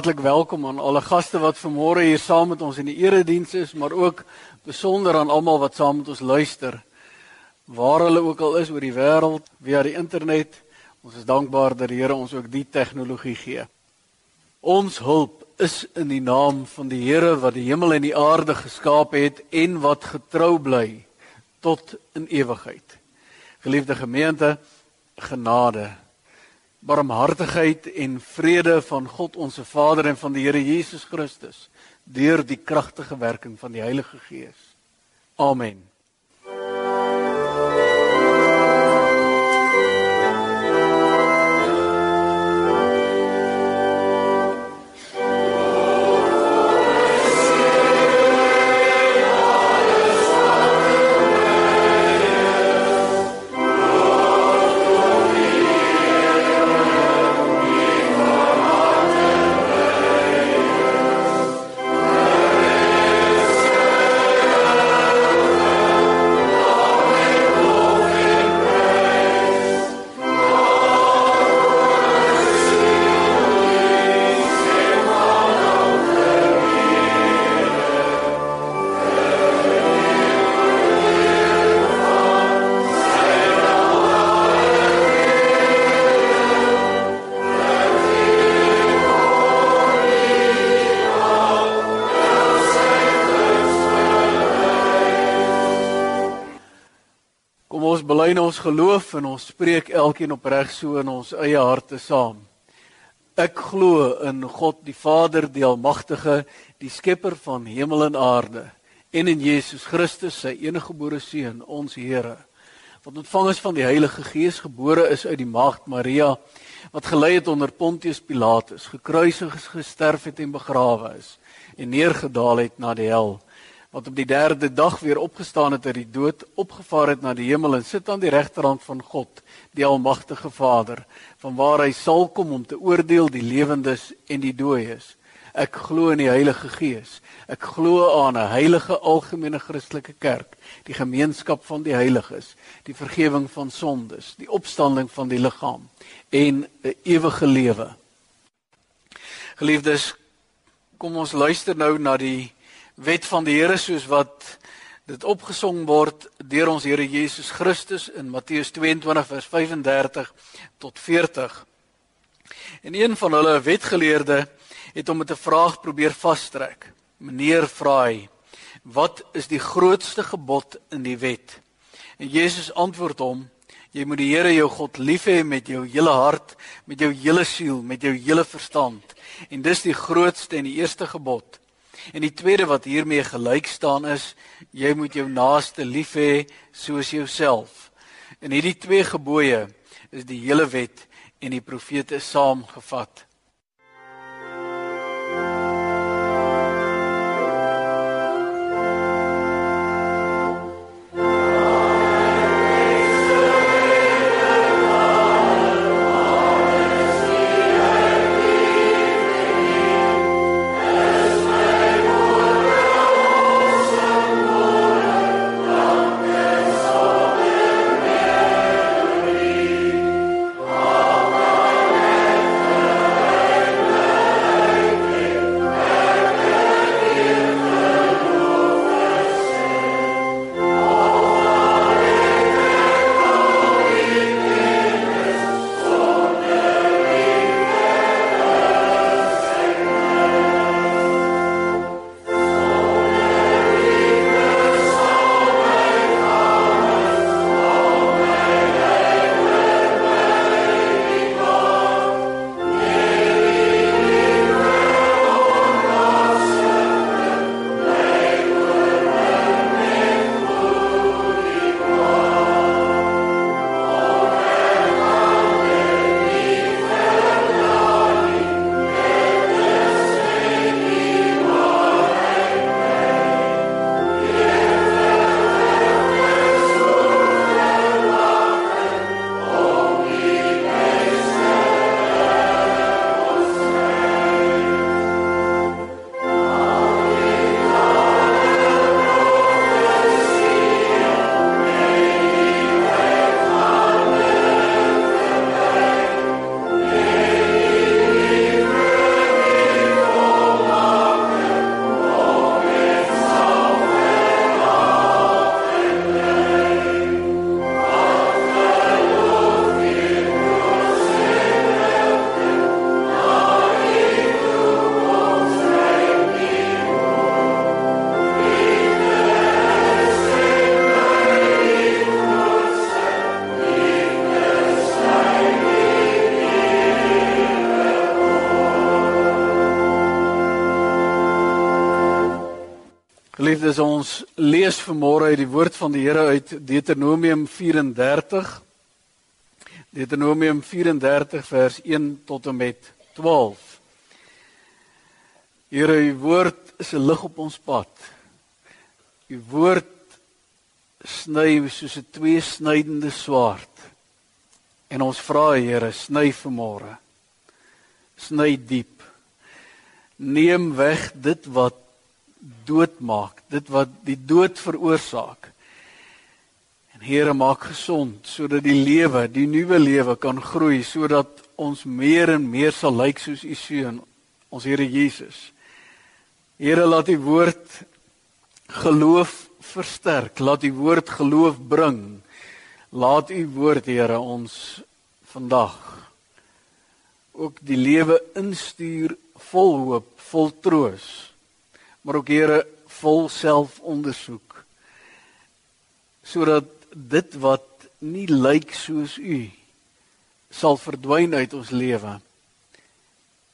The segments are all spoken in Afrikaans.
hartlik welkom aan alle gaste wat vanmôre hier saam met ons in die erediens is, maar ook besonder aan almal wat saam met ons luister. Waar hulle ook al is oor die wêreld via die internet. Ons is dankbaar dat die Here ons ook die tegnologie gee. Ons hulp is in die naam van die Here wat die hemel en die aarde geskaap het en wat getrou bly tot in ewigheid. Geliefde gemeente, genade barmhartigheid en vrede van God ons se Vader en van die Here Jesus Christus deur die kragtige werking van die Heilige Gees. Amen. Bely ons geloof en ons spreek elkeen opreg so in ons eie harte saam. Ek glo in God die Vader, die almagtige, die skepper van hemel en aarde, en in Jesus Christus, sy eniggebore seun, ons Here, wat ontvang is van die Heilige Gees, gebore is uit die maagd Maria, wat gelei het onder Pontius Pilatus, gekruisig is, gesterf het en begrawe is en neergedaal het na die hel wat op die derde dag weer opgestaan het uit die dood, opgevaar het na die hemel en sit aan die regterhand van God, die almagtige Vader, vanwaar hy sal kom om te oordeel die lewendes en die dooies. Ek glo in die Heilige Gees. Ek glo aan 'n heilige algemene Christelike kerk, die gemeenskap van die heiliges, die vergifnis van sondes, die opstanding van die liggaam en 'n ewige lewe. Geliefdes, kom ons luister nou na die wet van die Here soos wat dit opgesong word deur ons Here Jesus Christus in Matteus 22 vers 35 tot 40. En een van hulle wetgeleerde het hom met 'n vraag probeer vastrek. Meneer vra hy: "Wat is die grootste gebod in die wet?" En Jesus antwoord hom: "Jy moet die Here jou God lief hê met jou hele hart, met jou hele siel, met jou hele verstand. En dis die grootste en die eerste gebod." En die tweede wat hiermee gelyk staan is jy moet jou naaste lief hê soos jouself. En hierdie twee gebooie is die hele wet en die profete saamgevat. Is ons lees vanmôre uit die woord van die Here uit Deuteronomium 34. Deuteronomium 34 vers 1 tot en met 12. Here, u woord is 'n lig op ons pad. U woord sny soos 'n tweesnydende swaard. En ons vra, Here, sny vanmôre. Sny diep. Neem weg dit wat doodmaak, dit wat die dood veroorsaak. En Here maak gesond sodat die lewe, die nuwe lewe kan groei sodat ons meer en meer sal lyk soos u seun, ons Here Jesus. Here laat u woord geloof versterk, laat u woord geloof bring. Laat u woord Here ons vandag ook die lewe instuur vol hoop, vol troos maar ook Here vol selfondersoek sodat dit wat nie lyk soos u sal verdwyn uit ons lewe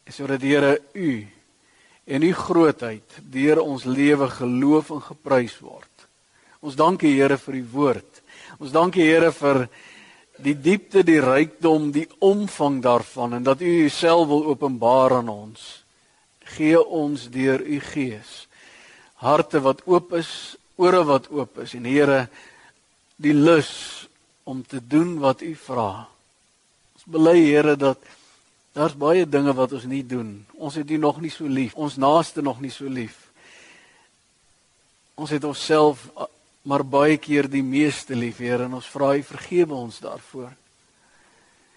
sodat Here u en u grootheid deur ons lewe geloof en geprys word. Ons dankie Here vir u woord. Ons dankie Here vir die diepte die rykdom die omvang daarvan en dat u uself wil openbaar aan ons gee ons deur u gees harte wat oop is, ore wat oop is en Here die lus om te doen wat u vra. Ons bely Here dat daar's baie dinge wat ons nie doen. Ons het u nog nie so lief, ons naaste nog nie so lief. Ons het onsself maar baie keer die meeste lief, Here, en ons vra u vergewe ons daarvoor.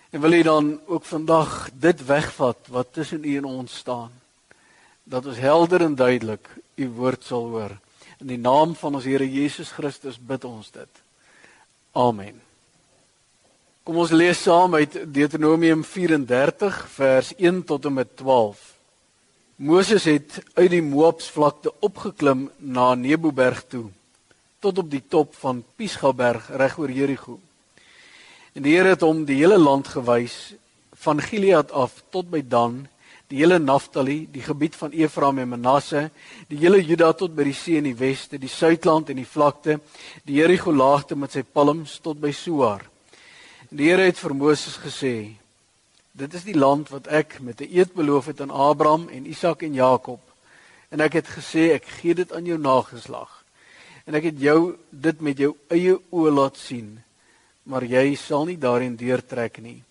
En wil u dan ook vandag dit wegvat wat tussen u en ons staan? Dat ons helder en duidelik u woord sal hoor. In die naam van ons Here Jesus Christus bid ons dit. Amen. Kom ons lees saam uit Deuteronomium 34 vers 1 tot en met 12. Moses het uit die Moabsvlakte opgeklim na Neboberg toe tot op die top van Pisgaberg reg oor Jerigo. En die Here het hom die hele land gewys van Gilead af tot by Dan die hele Naftali, die gebied van Efraim en Manasse, die hele Juda tot by die see in die weste, die suidland en die vlakte, die Jerigo laagte met sy palms tot by Soar. Die Here het vir Moses gesê: Dit is die land wat ek met 'n eed beloof het aan Abraham en Isak en Jakob. En ek het gesê ek gee dit aan jou nageslag. En ek het jou dit met jou eie oë laat sien, maar jy sal nie daarin deurtrek nie.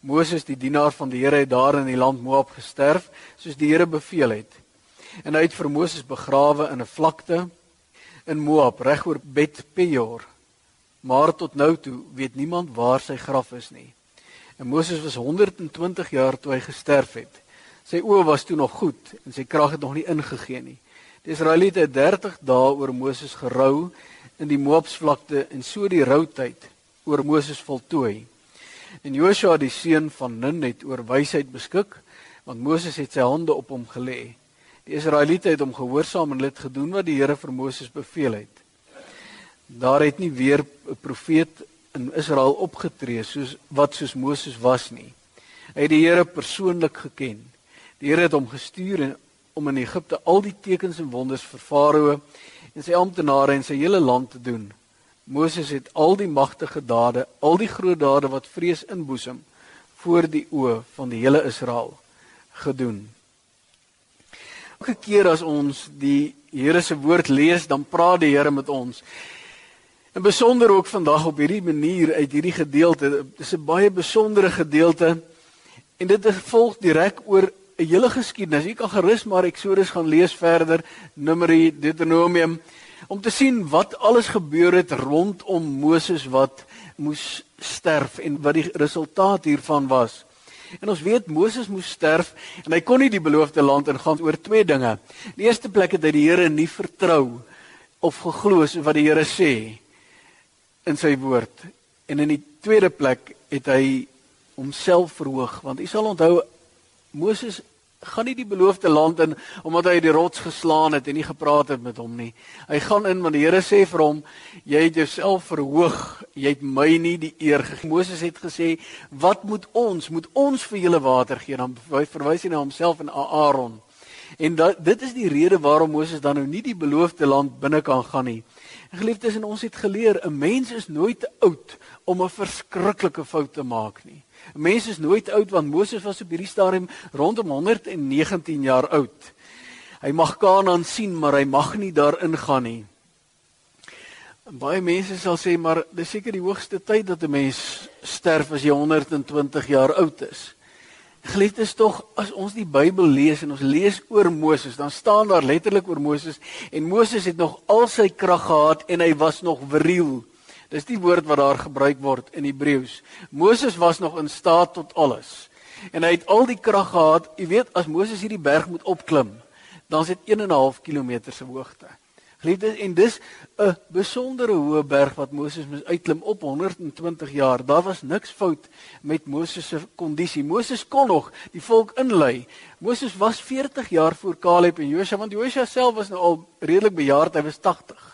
Moses die dienaar van die Here het daar in die land Moab gesterf soos die Here beveel het. En hy het vir Moses begrawe in 'n vlakte in Moab regoor Bet Peor. Maar tot nou toe weet niemand waar sy graf is nie. En Moses was 120 jaar toe hy gesterf het. Sy oë was toe nog goed en sy krag het nog nie ingegee nie. Die Israeliete het 30 dae oor Moses gerou in die Moabsvlakte en so die routyd oor Moses voltooi. En Joshua die seun van Nun het oor wysheid beskik, want Moses het sy hande op hom gelê. Die Israeliete het hom gehoorsaam en het gedoen wat die Here vir Moses beveel het. Daar het nie weer 'n profeet in Israel opgetree soos wat soos Moses was nie. Hy het die Here persoonlik geken. Die Here het hom gestuur en om in Egipte al die tekens en wonders vir Farao en sy amptenare en sy hele land te doen Moses het al die magtige dade, al die groot dade wat vrees inboesem voor die oë van die hele Israel gedoen. Elke keer as ons die Here se woord lees, dan praat die Here met ons. En besonder ook vandag op hierdie manier uit hierdie gedeelte, dis 'n baie besondere gedeelte en dit volg direk oor 'n hele geskiedenis. Jy kan gerus maar Eksodus gaan lees verder, Numeri, Deuteronomium om te sien wat alles gebeur het rondom Moses wat moes sterf en wat die resultaat hiervan was. En ons weet Moses moes sterf en hy kon nie die beloofde land ingaan oor twee dinge. Die eerste plek het hy die Here nie vertrou of geglo wat die Here sê in sy woord. En in die tweede plek het hy homself verhoog want u sal onthou Moses gaan nie die beloofde land in omdat hy die rots geslaan het en nie gepraat het met hom nie. Hy gaan in want die Here sê vir hom, jy het jouself verhoog, jy het my nie die eer gegee. Moses het gesê, "Wat moet ons? Moet ons vir julle water gee?" Dan verwys hy na homself en Aaron. En dat, dit is die rede waarom Moses dan nou nie die beloofde land binne kan gaan nie. Geliefdes, en ons het geleer, 'n mens is nooit te oud om 'n verskriklike fout te maak nie. 'n Mens is nooit oud want Moses was op hierdie stadium rondom 119 jaar oud. Hy mag Kanaan sien, maar hy mag nie daarin gaan nie. Baie mense sal sê maar dis seker die hoogste tyd dat 'n mens sterf as jy 120 jaar oud is. Geliefdes tog as ons die Bybel lees en ons lees oor Moses, dan staan daar letterlik oor Moses en Moses het nog al sy krag gehad en hy was nog viriel. Dis die woord wat daar gebruik word in Hebreëus. Moses was nog in staat tot alles. En hy het al die krag gehad. Jy weet as Moses hierdie berg moet opklim, dan is dit 1 en 'n half kilometer se hoogte. Geliefdes, en dis 'n besondere hoë berg wat Moses moes uitklim op 120 jaar. Daar was niks fout met Moses se kondisie. Moses kon nog die volk inlei. Moses was 40 jaar voor Caleb en Josua, want Josua self was nou al redelik bejaard, hy was 80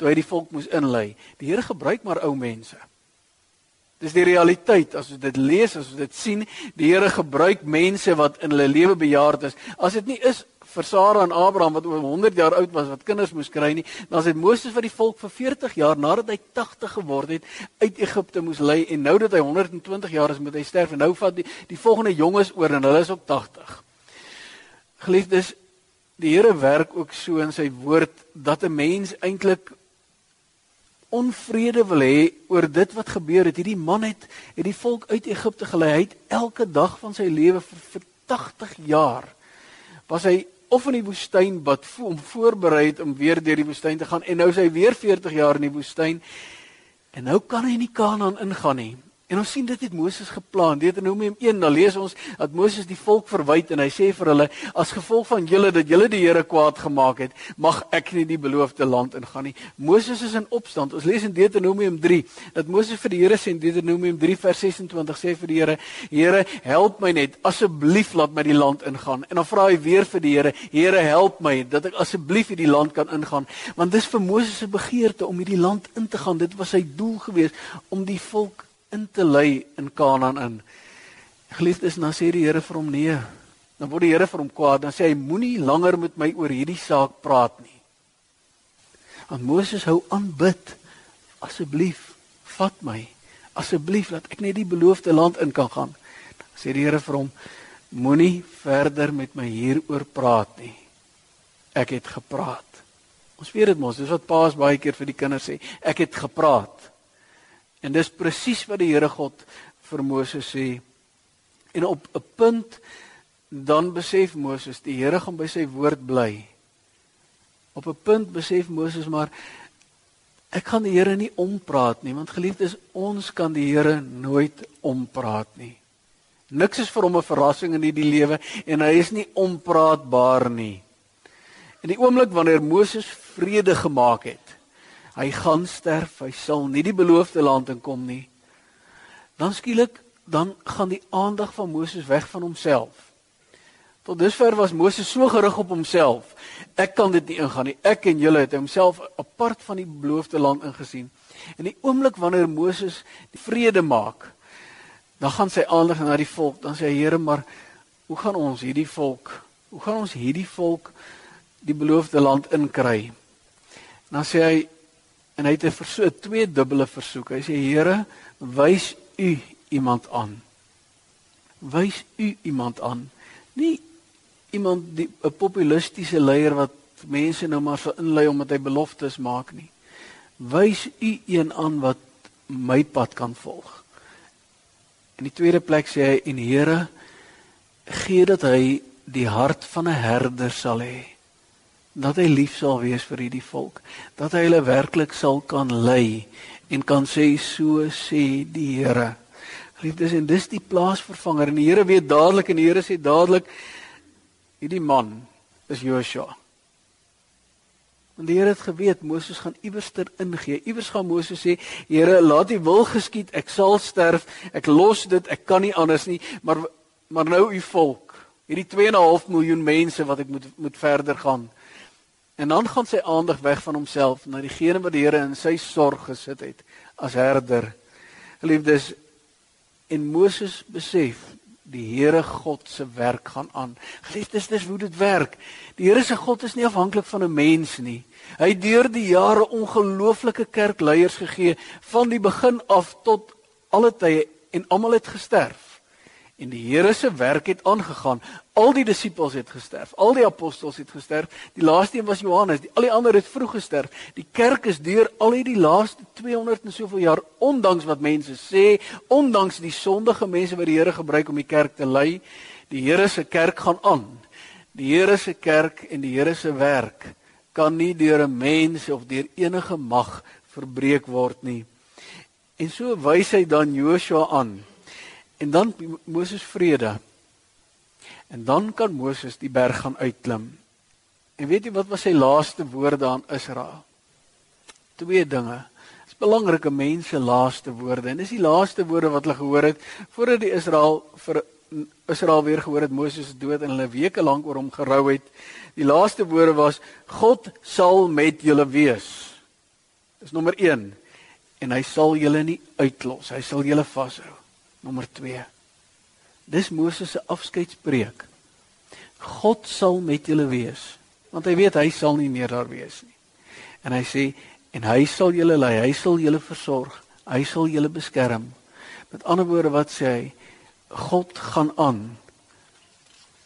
toe hy die volk moes inlei. Die Here gebruik maar ou mense. Dis die realiteit as ons dit lees, as ons dit sien, die Here gebruik mense wat in hulle lewe bejaard is. As dit nie is vir Sara en Abraham wat oor 100 jaar oud was wat kinders moes kry nie. Dan het Moses vir die volk vir 40 jaar nadat hy 80 geword het uit Egipte moes lei en nou dat hy 120 jaar is moet hy sterf en nou vat die die volgende jonges oor en hulle is op 80. Geliefdes, die Here werk ook so in sy woord dat 'n mens eintlik onvrede wil hê oor dit wat gebeur het. Hierdie man het het die volk uit Egipte gelei. Hy het elke dag van sy lewe vir, vir 80 jaar was hy of in die woestyn wat om voorberei het om weer deur die woestyn te gaan en nou is hy weer 40 jaar in die woestyn en nou kan hy nie Kanaan ingaan nie. En ons sien dit het Moses geplan. Deuteronomium 1, dan lees ons dat Moses die volk verwyd en hy sê vir hulle as gevolg van julle dat julle die Here kwaad gemaak het, mag ek nie die beloofde land ingaan nie. Moses is in opstand. Ons lees in Deuteronomium 3 dat Moses vir die Here sê in Deuteronomium 3 vers 26 sê vir die Here: "Here, help my net. Asseblief laat my die land ingaan." En dan vra hy weer vir die Here: "Here, help my dat ek asseblief hierdie land kan ingaan." Want dis vir Moses se begeerte om hierdie land in te gaan. Dit was sy doel geweest om die volk in te lei in Kanaan in. Geliefdes, dan sê die Here vir hom nee. Dan word die Here vir hom kwaad. Dan sê hy moenie langer met my oor hierdie saak praat nie. Want Moses hou aanbid. Asseblief, vat my. Asseblief laat ek net die beloofde land in kan gaan. Dan sê die Here vir hom moenie verder met my hieroor praat nie. Ek het gepraat. Ons weet dit mos, dis wat paas baie keer vir die kinders sê. Ek het gepraat. En dis presies wat die Here God vir Moses sê. En op 'n punt dan besef Moses die Here gaan by sy woord bly. Op 'n punt besef Moses maar ek kan die Here nie ompraat nie want geliefdes ons kan die Here nooit ompraat nie. Niks is vir hom 'n verrassing in hierdie lewe en hy is nie ompraatbaar nie. In die oomblik wanneer Moses vrede gemaak het hy gaan sterf, hy sal nie die beloofde land inkom nie. Dan skielik dan gaan die aandag van Moses weg van homself. Tot dusver was Moses so gerig op homself. Ek kan dit nie ingaan nie. Ek en julle het homself apart van die beloofde land ingesien. En die oomblik wanneer Moses die vrede maak, dan gaan sy aandag na die volk. Dan sê hy: "Here, maar hoe gaan ons hierdie volk, hoe gaan ons hierdie volk die beloofde land inkry?" Dan sê hy: en hy het 'n versoek, twee dubbele versoek. Hy sê Here, wys u iemand aan. Wys u iemand aan. Nie iemand die 'n populistiese leier wat mense nou maar vir inlei omdat hy beloftes maak nie. Wys u een aan wat my pad kan volg. In die tweede plek sê hy en Here gee dat hy die hart van 'n herder sal hê dat hy lief sal wees vir hierdie volk, dat hy hulle werklik sal kan lei en kan sê so sê die Here. Liefdes en dis die plaasvervanger en die Here weet dadelik en die Here sê dadelik hierdie man is Joshua. Want die Here het geweet Moses gaan iewerster ingee. Iewers gaan Moses sê, Here, laat U wil geskied, ek sal sterf, ek los dit, ek kan nie anders nie, maar maar nou u volk, hierdie 2.5 miljoen mense wat ek moet moet verder gaan. En dan gaan sy aandag weg van homself na diegene wat die Here in sy sorg gesit het as herder. Geliefdes, en Moses besef Die Here God se werk gaan aan. Geliefdes, dis hoe dit werk. Die Here se God is nie afhanklik van 'n mens nie. Hy het deur die jare ongelooflike kerkleiers gegee van die begin af tot alle tye en almal het gesterf. En die Here se werk het aangegaan. Al die disippels het gesterf. Al die apostels het gesterf. Die laaste een was Johannes. Die, al die ander het vroeg gesterf. Die kerk is deur al hierdie laaste 200 en soveel jaar ondanks wat mense sê, ondanks die sondige mense wat die Here gebruik om die kerk te lei, die Here se kerk gaan aan. Die Here se kerk en die Here se werk kan nie deur 'n mens of deur enige mag verbreek word nie. En so wys hy dan Joshua aan En dan Moses vrede. En dan kan Moses die berg gaan uitklim. En weet jy wat was sy laaste woorde aan Israel? Twee dinge. Dit is belangrike mense laaste woorde en dis die laaste woorde wat hulle gehoor het voordat die Israel vir Israel weer gehoor het Moses is dood en hulle weke lank oor hom gerou het. Die laaste woorde was God sal met julle wees. Dis nommer 1 en hy sal julle nie uitlos. Hy sal julle vashou. Nommer 2. Dis Moses se afskeidspreek. God sal met julle wees, want hy weet hy sal nie meer daar wees nie. En hy sê en hy sal julle lei, hy sal julle versorg, hy sal julle beskerm. Met ander woorde wat sê hy? God gaan aan.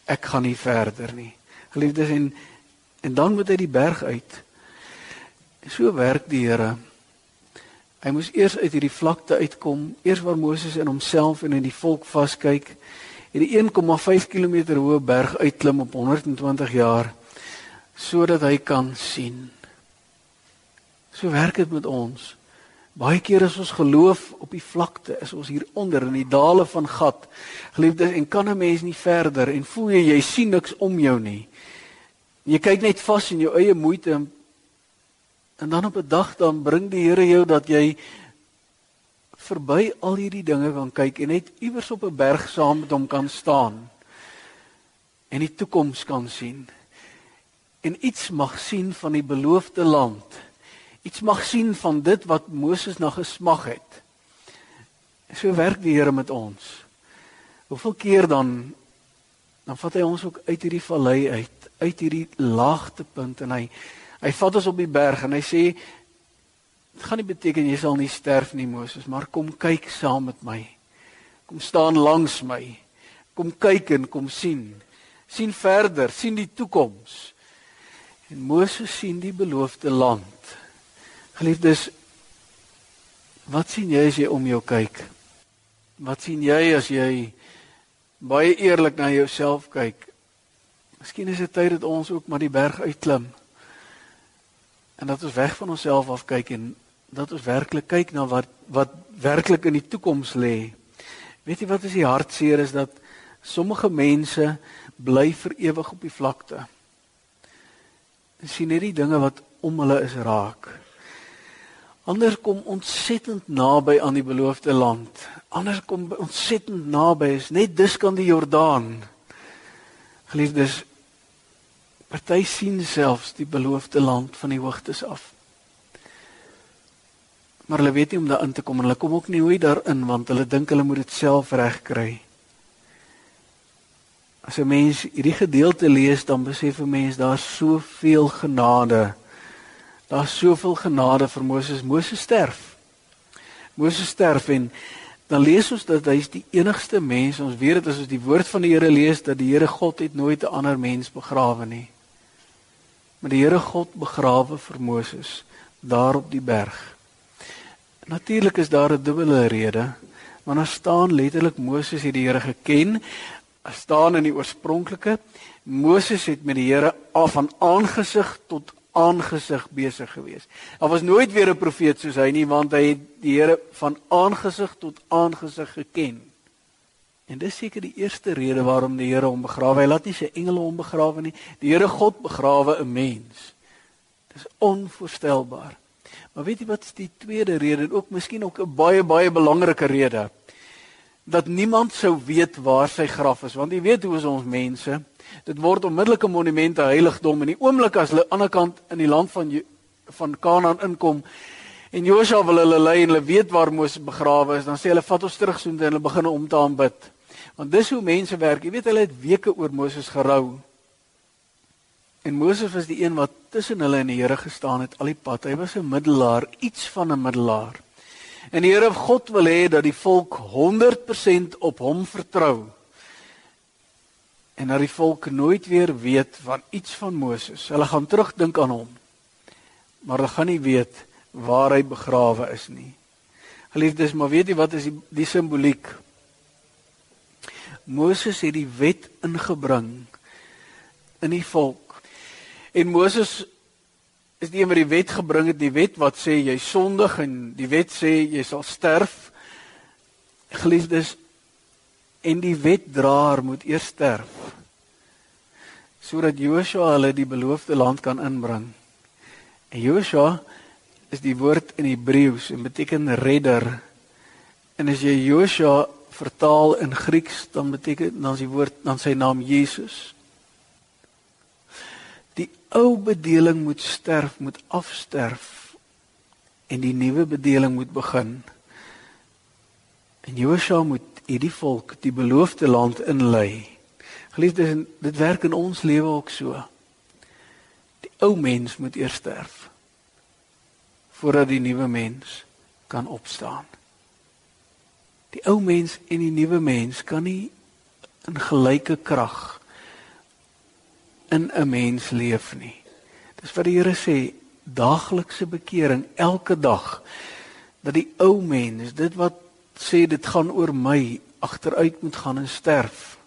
Ek gaan nie verder nie. Geliefdes en en dan moet hy die berg uit. So werk die Here. Hy moes eers uit hierdie vlakte uitkom, eers waar Moses in homself en in die volk vaskyk, hierdie 1,5 km hoë berg uitklim op 120 jaar sodat hy kan sien. So werk dit met ons. Baie keer as ons geloof op die vlakte, is ons hier onder in die dale van gat. Geliefdes, en kan 'n mens nie verder en voel jy jy sien niks om jou nie. Jy kyk net vas in jou eie moeite en En dan op 'n dag dan bring die Here jou dat jy verby al hierdie dinge kan kyk en net iewers op 'n berg saam met hom kan staan en die toekoms kan sien. En iets mag sien van die beloofde land. Iets mag sien van dit wat Moses na gesmag het. So werk die Here met ons. Hoeveel keer dan dan vat hy ons ook uit hierdie vallei uit, uit hierdie laagtepunt en hy Hy vat ons op die berg en hy sê dit gaan nie beteken jy sal nie sterf nie Moses, maar kom kyk saam met my. Kom staan langs my. Kom kyk en kom sien. sien verder, sien die toekoms. En Moses sien die beloofde land. Geliefdes, wat sien jy as jy om jou kyk? Wat sien jy as jy baie eerlik na jouself kyk? Miskien is dit tyd dat ons ook maar die berg uitklim en dat ons weg van onsself af kyk en dat ons werklik kyk na wat wat werklik in die toekoms lê. Weet jy wat is die hartseer is dat sommige mense bly vir ewig op die vlakte. En sien net die dinge wat om hulle is raak. Ander kom ontsettend naby aan die beloofde land. Ander kom ontsettend naby is net dis kan die Jordaan. Geliefdes, Party sien selfs die beloofde land van die hoogtes af. Maar hulle weet nie om daarin te kom en hulle kom ook nie hoe daarin want hulle dink hulle moet dit self regkry. As 'n mens hierdie gedeelte lees, dan besef 'n mens daar's soveel genade. Daar's soveel genade vir Moses. Moses sterf. Moses sterf en dan lees ons dat hy is die enigste mens. Ons weet dit as ons die woord van die Here lees dat die Here God het nooit 'n ander mens begrawe nie met die Here God begrawe vir Moses daar op die berg. Natuurlik is daar 'n dubbele rede, want daar staan letterlik Moses het die Here geken. Staan in die oorspronklike Moses het met die Here af van aangesig tot aangesig besig gewees. Daar was nooit weer 'n profeet soos hy nie want hy het die Here van aangesig tot aangesig geken. En dis seker die eerste rede waarom die Here hom begrawe. Hy laat nie sy engele hom begrawe nie. Die Here God begrawe 'n mens. Dis onvoorstelbaar. Maar weet jy wat is die tweede rede? Ook miskien ook 'n baie baie belangrike rede. Dat niemand sou weet waar sy graf is, want jy weet hoe is ons mense. Dit word onmiddellik 'n monument, 'n heiligdom en die oomblik as hulle aan die ander kant in die land van van Kanaan inkom, En Josua wil hulle lei en hulle weet waar Moses begrawe is, dan sê hulle vat ons terug soontoe en hulle begin om te aanbid. Want dis hoe mense werk. Jy weet hulle het weke oor Moses gerou. En Moses was die een wat tussen hulle en die Here gestaan het al die pad. Hy was 'n middelaar, iets van 'n middelaar. En die Here God wil hê dat die volk 100% op hom vertrou. En dat die volk nooit weer weet van iets van Moses. Hulle gaan terugdink aan hom. Maar hulle gaan nie weet waar hy begrawe is nie. Geliefdes, maar weet jy wat is die, die simboliek? Moses het die wet ingebring in die volk En Moses is die een wat die wet gebring het, die wet wat sê jy sondig en die wet sê jy sal sterf. Geliefdes, en die wetdraer moet eers sterf sodat Joshua hulle die beloofde land kan inbring. En Joshua is die woord in Hebreëus en beteken redder. En as jy Joshua vertaal in Grieks, dan beteken dan die woord dan sy naam Jesus ou bedeling moet sterf, moet afsterf en die nuwe bedeling moet begin. En Josua moet hierdie volk die beloofde land inlei. Geliefdes, dit werk in ons lewe ook so. Die ou mens moet eers sterf voordat die nuwe mens kan opstaan. Die ou mens en die nuwe mens kan nie in gelyke krag in 'n mens leef nie. Dis wat die Here sê, daaglikse bekering elke dag dat die ou mens, dit wat sê dit gaan oor my, agteruit moet gaan en sterf.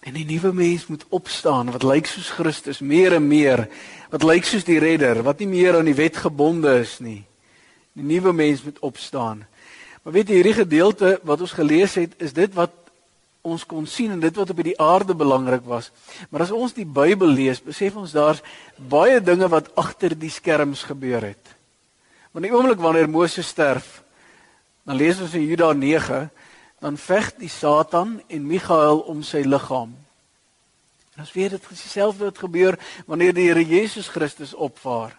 En die nuwe mens moet opstaan wat lyk soos Christus meer en meer, wat lyk soos die redder, wat nie meer aan die wet gebonde is nie. Die nuwe mens moet opstaan. Maar weet jy hierdie gedeelte wat ons gelees het, is dit wat ons kon sien en dit wat op die aarde belangrik was. Maar as ons die Bybel lees, besef ons daar's baie dinge wat agter die skerms gebeur het. Want die oomblik wanneer Moses sterf, dan lees ons in Juda 9, dan veg die Satan en Michael om sy liggaam. En ons weet dit is dieselfde wat gebeur wanneer die Here Jesus Christus opvaar.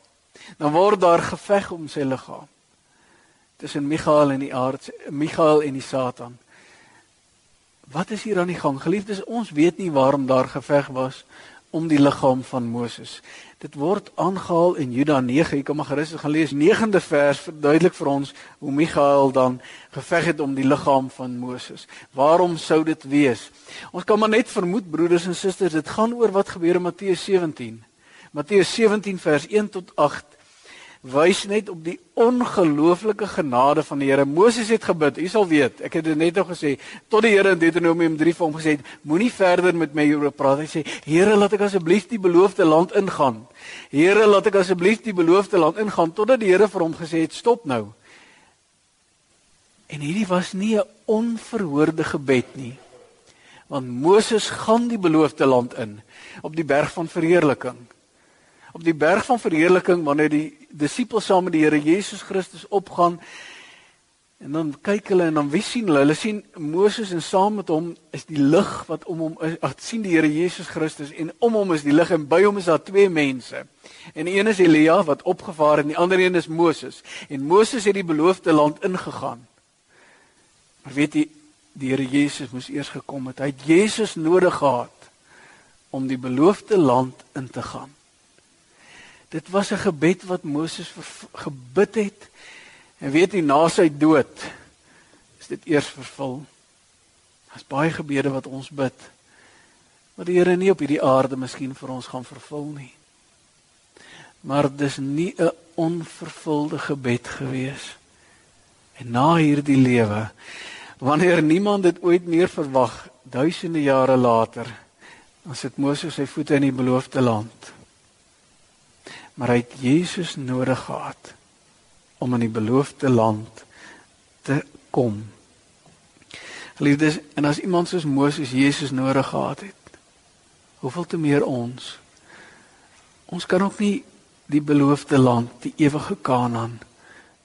Dan word daar geveg om sy liggaam tussen Michael en die aard Michael en die Satan. Wat is hier aan die gang? Geliefdes, ons weet nie waarom daar geveg was om die liggaam van Moses. Dit word aangehaal in Juda 9. Ek kom maar gerus gaan lees 9de vers verduidelik vir ons hoe Michael dan geveg het om die liggaam van Moses. Waarom sou dit wees? Ons kan maar net vermoed broeders en susters, dit gaan oor wat gebeur in Matteus 17. Matteus 17 vers 1 tot 8 wys net op die ongelooflike genade van die Here. Moses het gebid. U sal weet, ek het dit net nog gesê, tot die Here in Deuteronomium 3 vir hom gesê het, moenie verder met my oor praat. Hy sê, Here, laat ek asseblief die beloofde land ingaan. Here, laat ek asseblief die beloofde land ingaan totdat die Here vir hom gesê het, stop nou. En hierdie was nie 'n onverhoorde gebed nie. Want Moses gaan die beloofde land in op die berg van verheerliking op die berg van verheerliking wanneer die disippels saam met die Here Jesus Christus opgaan en dan kyk hulle en dan wie sien hulle? Hulle sien Moses en saam met hom is die lig wat om hom is. Ag sien die Here Jesus Christus en om hom is die lig en by hom is daar twee mense. En een is Elia wat opgevaar en die ander een is Moses. En Moses het die beloofde land ingegaan. Maar weet jy die Here Jesus moes eers gekom het. Hy het Jesus nodig gehad om die beloofde land in te gaan. Dit was 'n gebed wat Moses gebid het. En weet jy na sy dood is dit eers vervul. Daar's baie gebede wat ons bid wat die Here nie op hierdie aarde miskien vir ons gaan vervul nie. Maar dis nie 'n onvervulde gebed gewees. En na hierdie lewe wanneer niemand dit ooit meer verwag duisende jare later dan sit Moses sy voete in die beloofde land maar hy het Jesus nodig gehad om in die beloofde land te kom. Geliefdes, en as iemand soos Moses Jesus nodig gehad het, hoeveel te meer ons? Ons kan ook nie die beloofde land, die ewige Kanaan,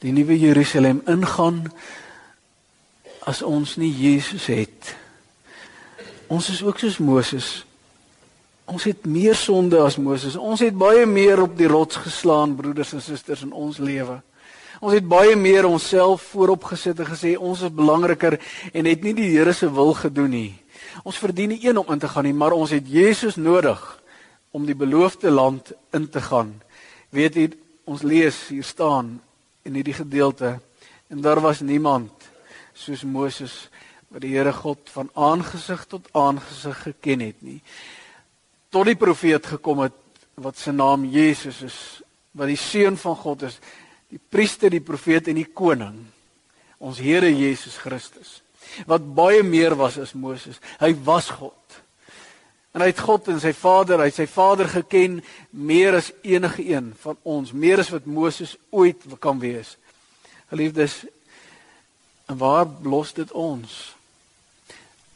die nuwe Jerusalem ingaan as ons nie Jesus het. Ons is ook soos Moses Ons het meer sonde as Moses. Ons het baie meer op die rots geslaan, broeders en susters in ons lewe. Ons het baie meer onsself voorop gesit en gesê ons is belangriker en het nie die Here se wil gedoen nie. Ons verdien nie een om in te gaan nie, maar ons het Jesus nodig om die beloofde land in te gaan. Weet jy, ons lees hier staan in hierdie gedeelte en daar was niemand soos Moses wat die Here God van aangesig tot aangesig geken het nie. Tot die profeet gekom het wat se naam Jesus is, wat die seun van God is, die priester, die profeet en die koning, ons Here Jesus Christus, wat baie meer was as Moses. Hy was God. En hy het God en sy Vader, hy sy Vader geken meer as enige een van ons, meer as wat Moses ooit kan wees. Geliefdes, en waar los dit ons?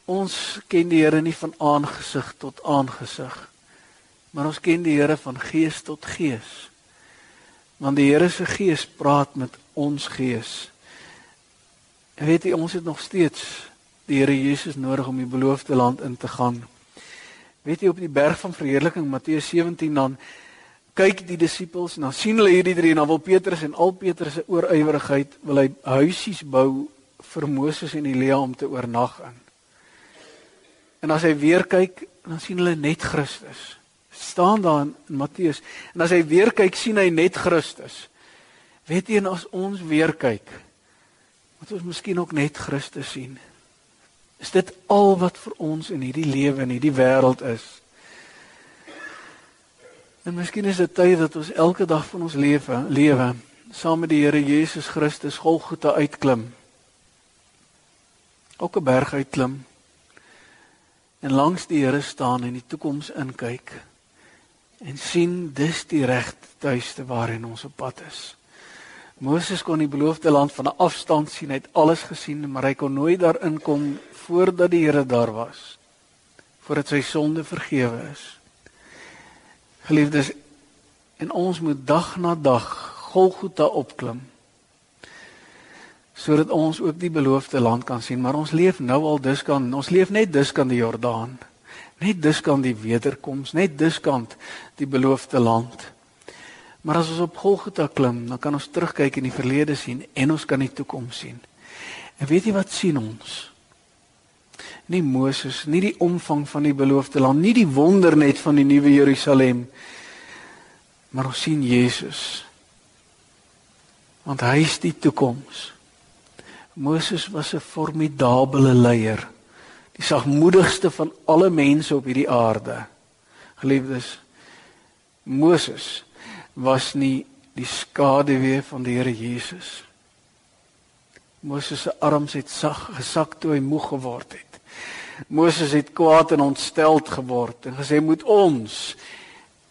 Ons ken die Here nie van aangesig tot aangesig, maar ons ken die Here van gees tot gees. Want die Here se gees praat met ons gees. En weet jy, ons het nog steeds die Here Jesus nodig om die beloofde land in te gaan. Weet jy op die berg van verheerliking Matteus 17 dan kyk die disippels en dan sien hulle hierdie drie en dan wil Petrus en al Petrus se oorywerigheid wil hy huisies bou vir Moses en Elia om te oornag in. En as hy weer kyk, dan sien hulle net Christus. Staan daar in Matteus. En as hy weer kyk, sien hy net Christus. Weet jy en as ons weer kyk, moet ons miskien ook net Christus sien. Is dit al wat vir ons in hierdie lewe en hierdie wêreld is? En miskien is dit tyd dat ons elke dag van ons lewe lewe saam met die Here Jesus Christus Golgotha uitklim. Ook 'n berg uitklim en langs die Here staan en die toekoms inkyk en sien dis die regte tuiste waarin ons op pad is. Moses kon die beloofde land van 'n afstand sien, hy het alles gesien, maar hy kon nooit daarin kom voordat die Here daar was. Voordat sy sonde vergewe is. Geliefdes, en ons moet dag na dag Golgotha opklim sodat ons ook die beloofde land kan sien, maar ons leef nou al diskant, ons leef net diskant die Jordaan. Net diskant die wederkoms, net diskant die beloofde land. Maar as ons op Golgotha klim, dan kan ons terugkyk in die verlede sien en ons kan die toekoms sien. En weet jy wat sien ons? Nie Moses, nie die omvang van die beloofde land, nie die wonder net van die nuwe Jerusalem, maar ons sien Jesus. Want hy is die toekoms. Moses was 'n formidabele leier. Die sagmoedigste van alle mense op hierdie aarde. Geliefdes, Moses was nie die skaduwee van die Here Jesus. Moses se arms het sag gesak toe hy moeg geword het. Moses het kwaad en ontsteld geword en gesê moet ons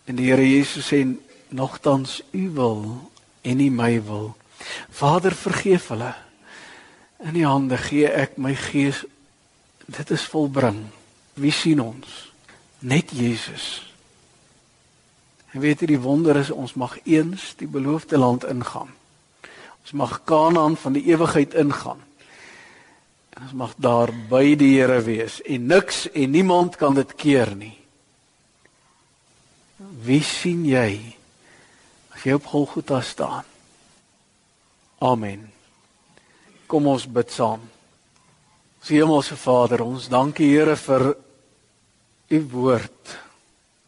en die Here Jesus sê nogtans u wil en nie my wil. Vader vergeef hulle. In die hande gee ek my gees. Dit is volbring. Wie sien ons? Net Jesus. En weet jy die wonder is ons mag eens die beloofde land ingaan. Ons mag Kanaan van die ewigheid ingaan. En ons mag daar by die Here wees en niks en niemand kan dit keer nie. Wie sien jy as jy op Golgotha staan? Amen. Kom ons bid saam. Ons Hemelse Vader, ons dankie Here vir u woord.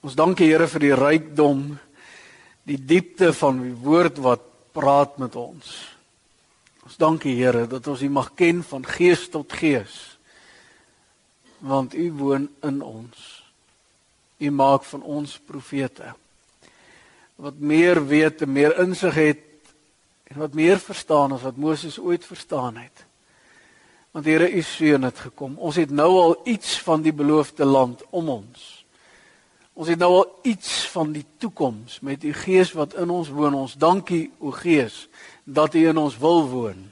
Ons dankie Here vir die rykdom, die diepte van u woord wat praat met ons. Ons dankie Here dat ons u mag ken van gees tot gees. Want u woon in ons. U maak van ons profete wat meer weet en meer insig het en wat meer verstaan as wat Moses ooit verstaan het. Want Here, u seun het gekom. Ons het nou al iets van die beloofde land om ons. Ons het nou al iets van die toekoms met u Gees wat in ons woon. Ons dankie o Gees dat u in ons wil woon.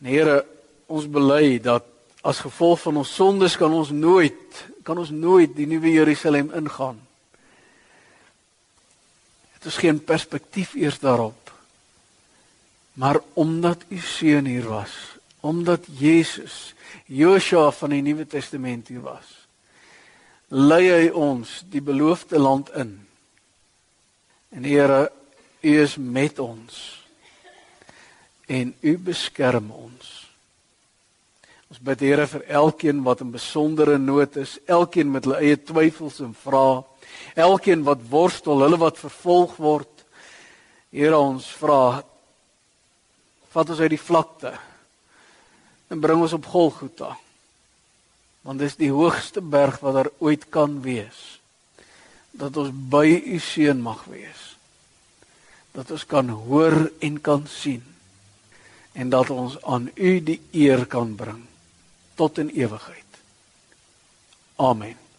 En Here, ons bely dat as gevolg van ons sondes kan ons nooit kan ons nooit die nuwe Jerusalem ingaan. Dit is geen perspektief eers daarop. Maar omdat u seun hier was, omdat Jesus Joshua van die Nuwe Testament hier was, lei hy ons die beloofde land in. En Here, u is met ons. en u beskerm ons. Ons bid Here vir elkeen wat in besondere nood is, elkeen met hulle eie twyfels en vrae, elkeen wat worstel, hulle wat vervolg word. Here ons vra vat ons uit die vlakte en bring ons op Golgotha. Want dis die hoogste berg wat daar ooit kan wees. Dat ons by u seun mag wees. Dat ons kan hoor en kan sien en dat ons aan u die eer kan bring tot in ewigheid. Amen.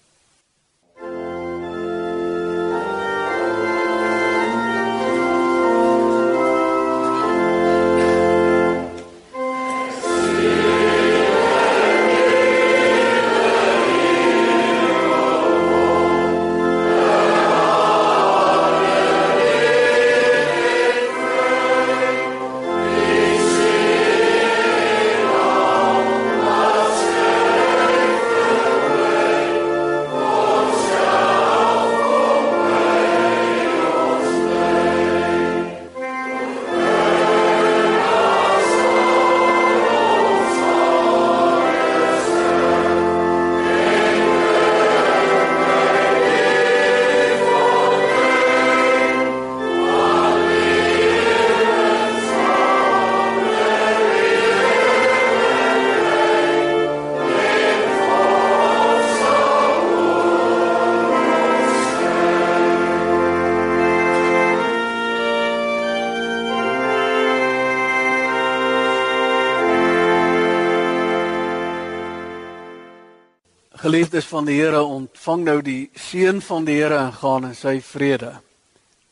Geliefdes van die Here, ontvang nou die seën van die Here en gaan in sy vrede.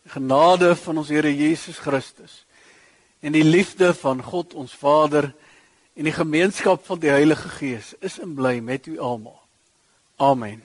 Genade van ons Here Jesus Christus en die liefde van God ons Vader en die gemeenskap van die Heilige Gees is en bly met u almal. Amen.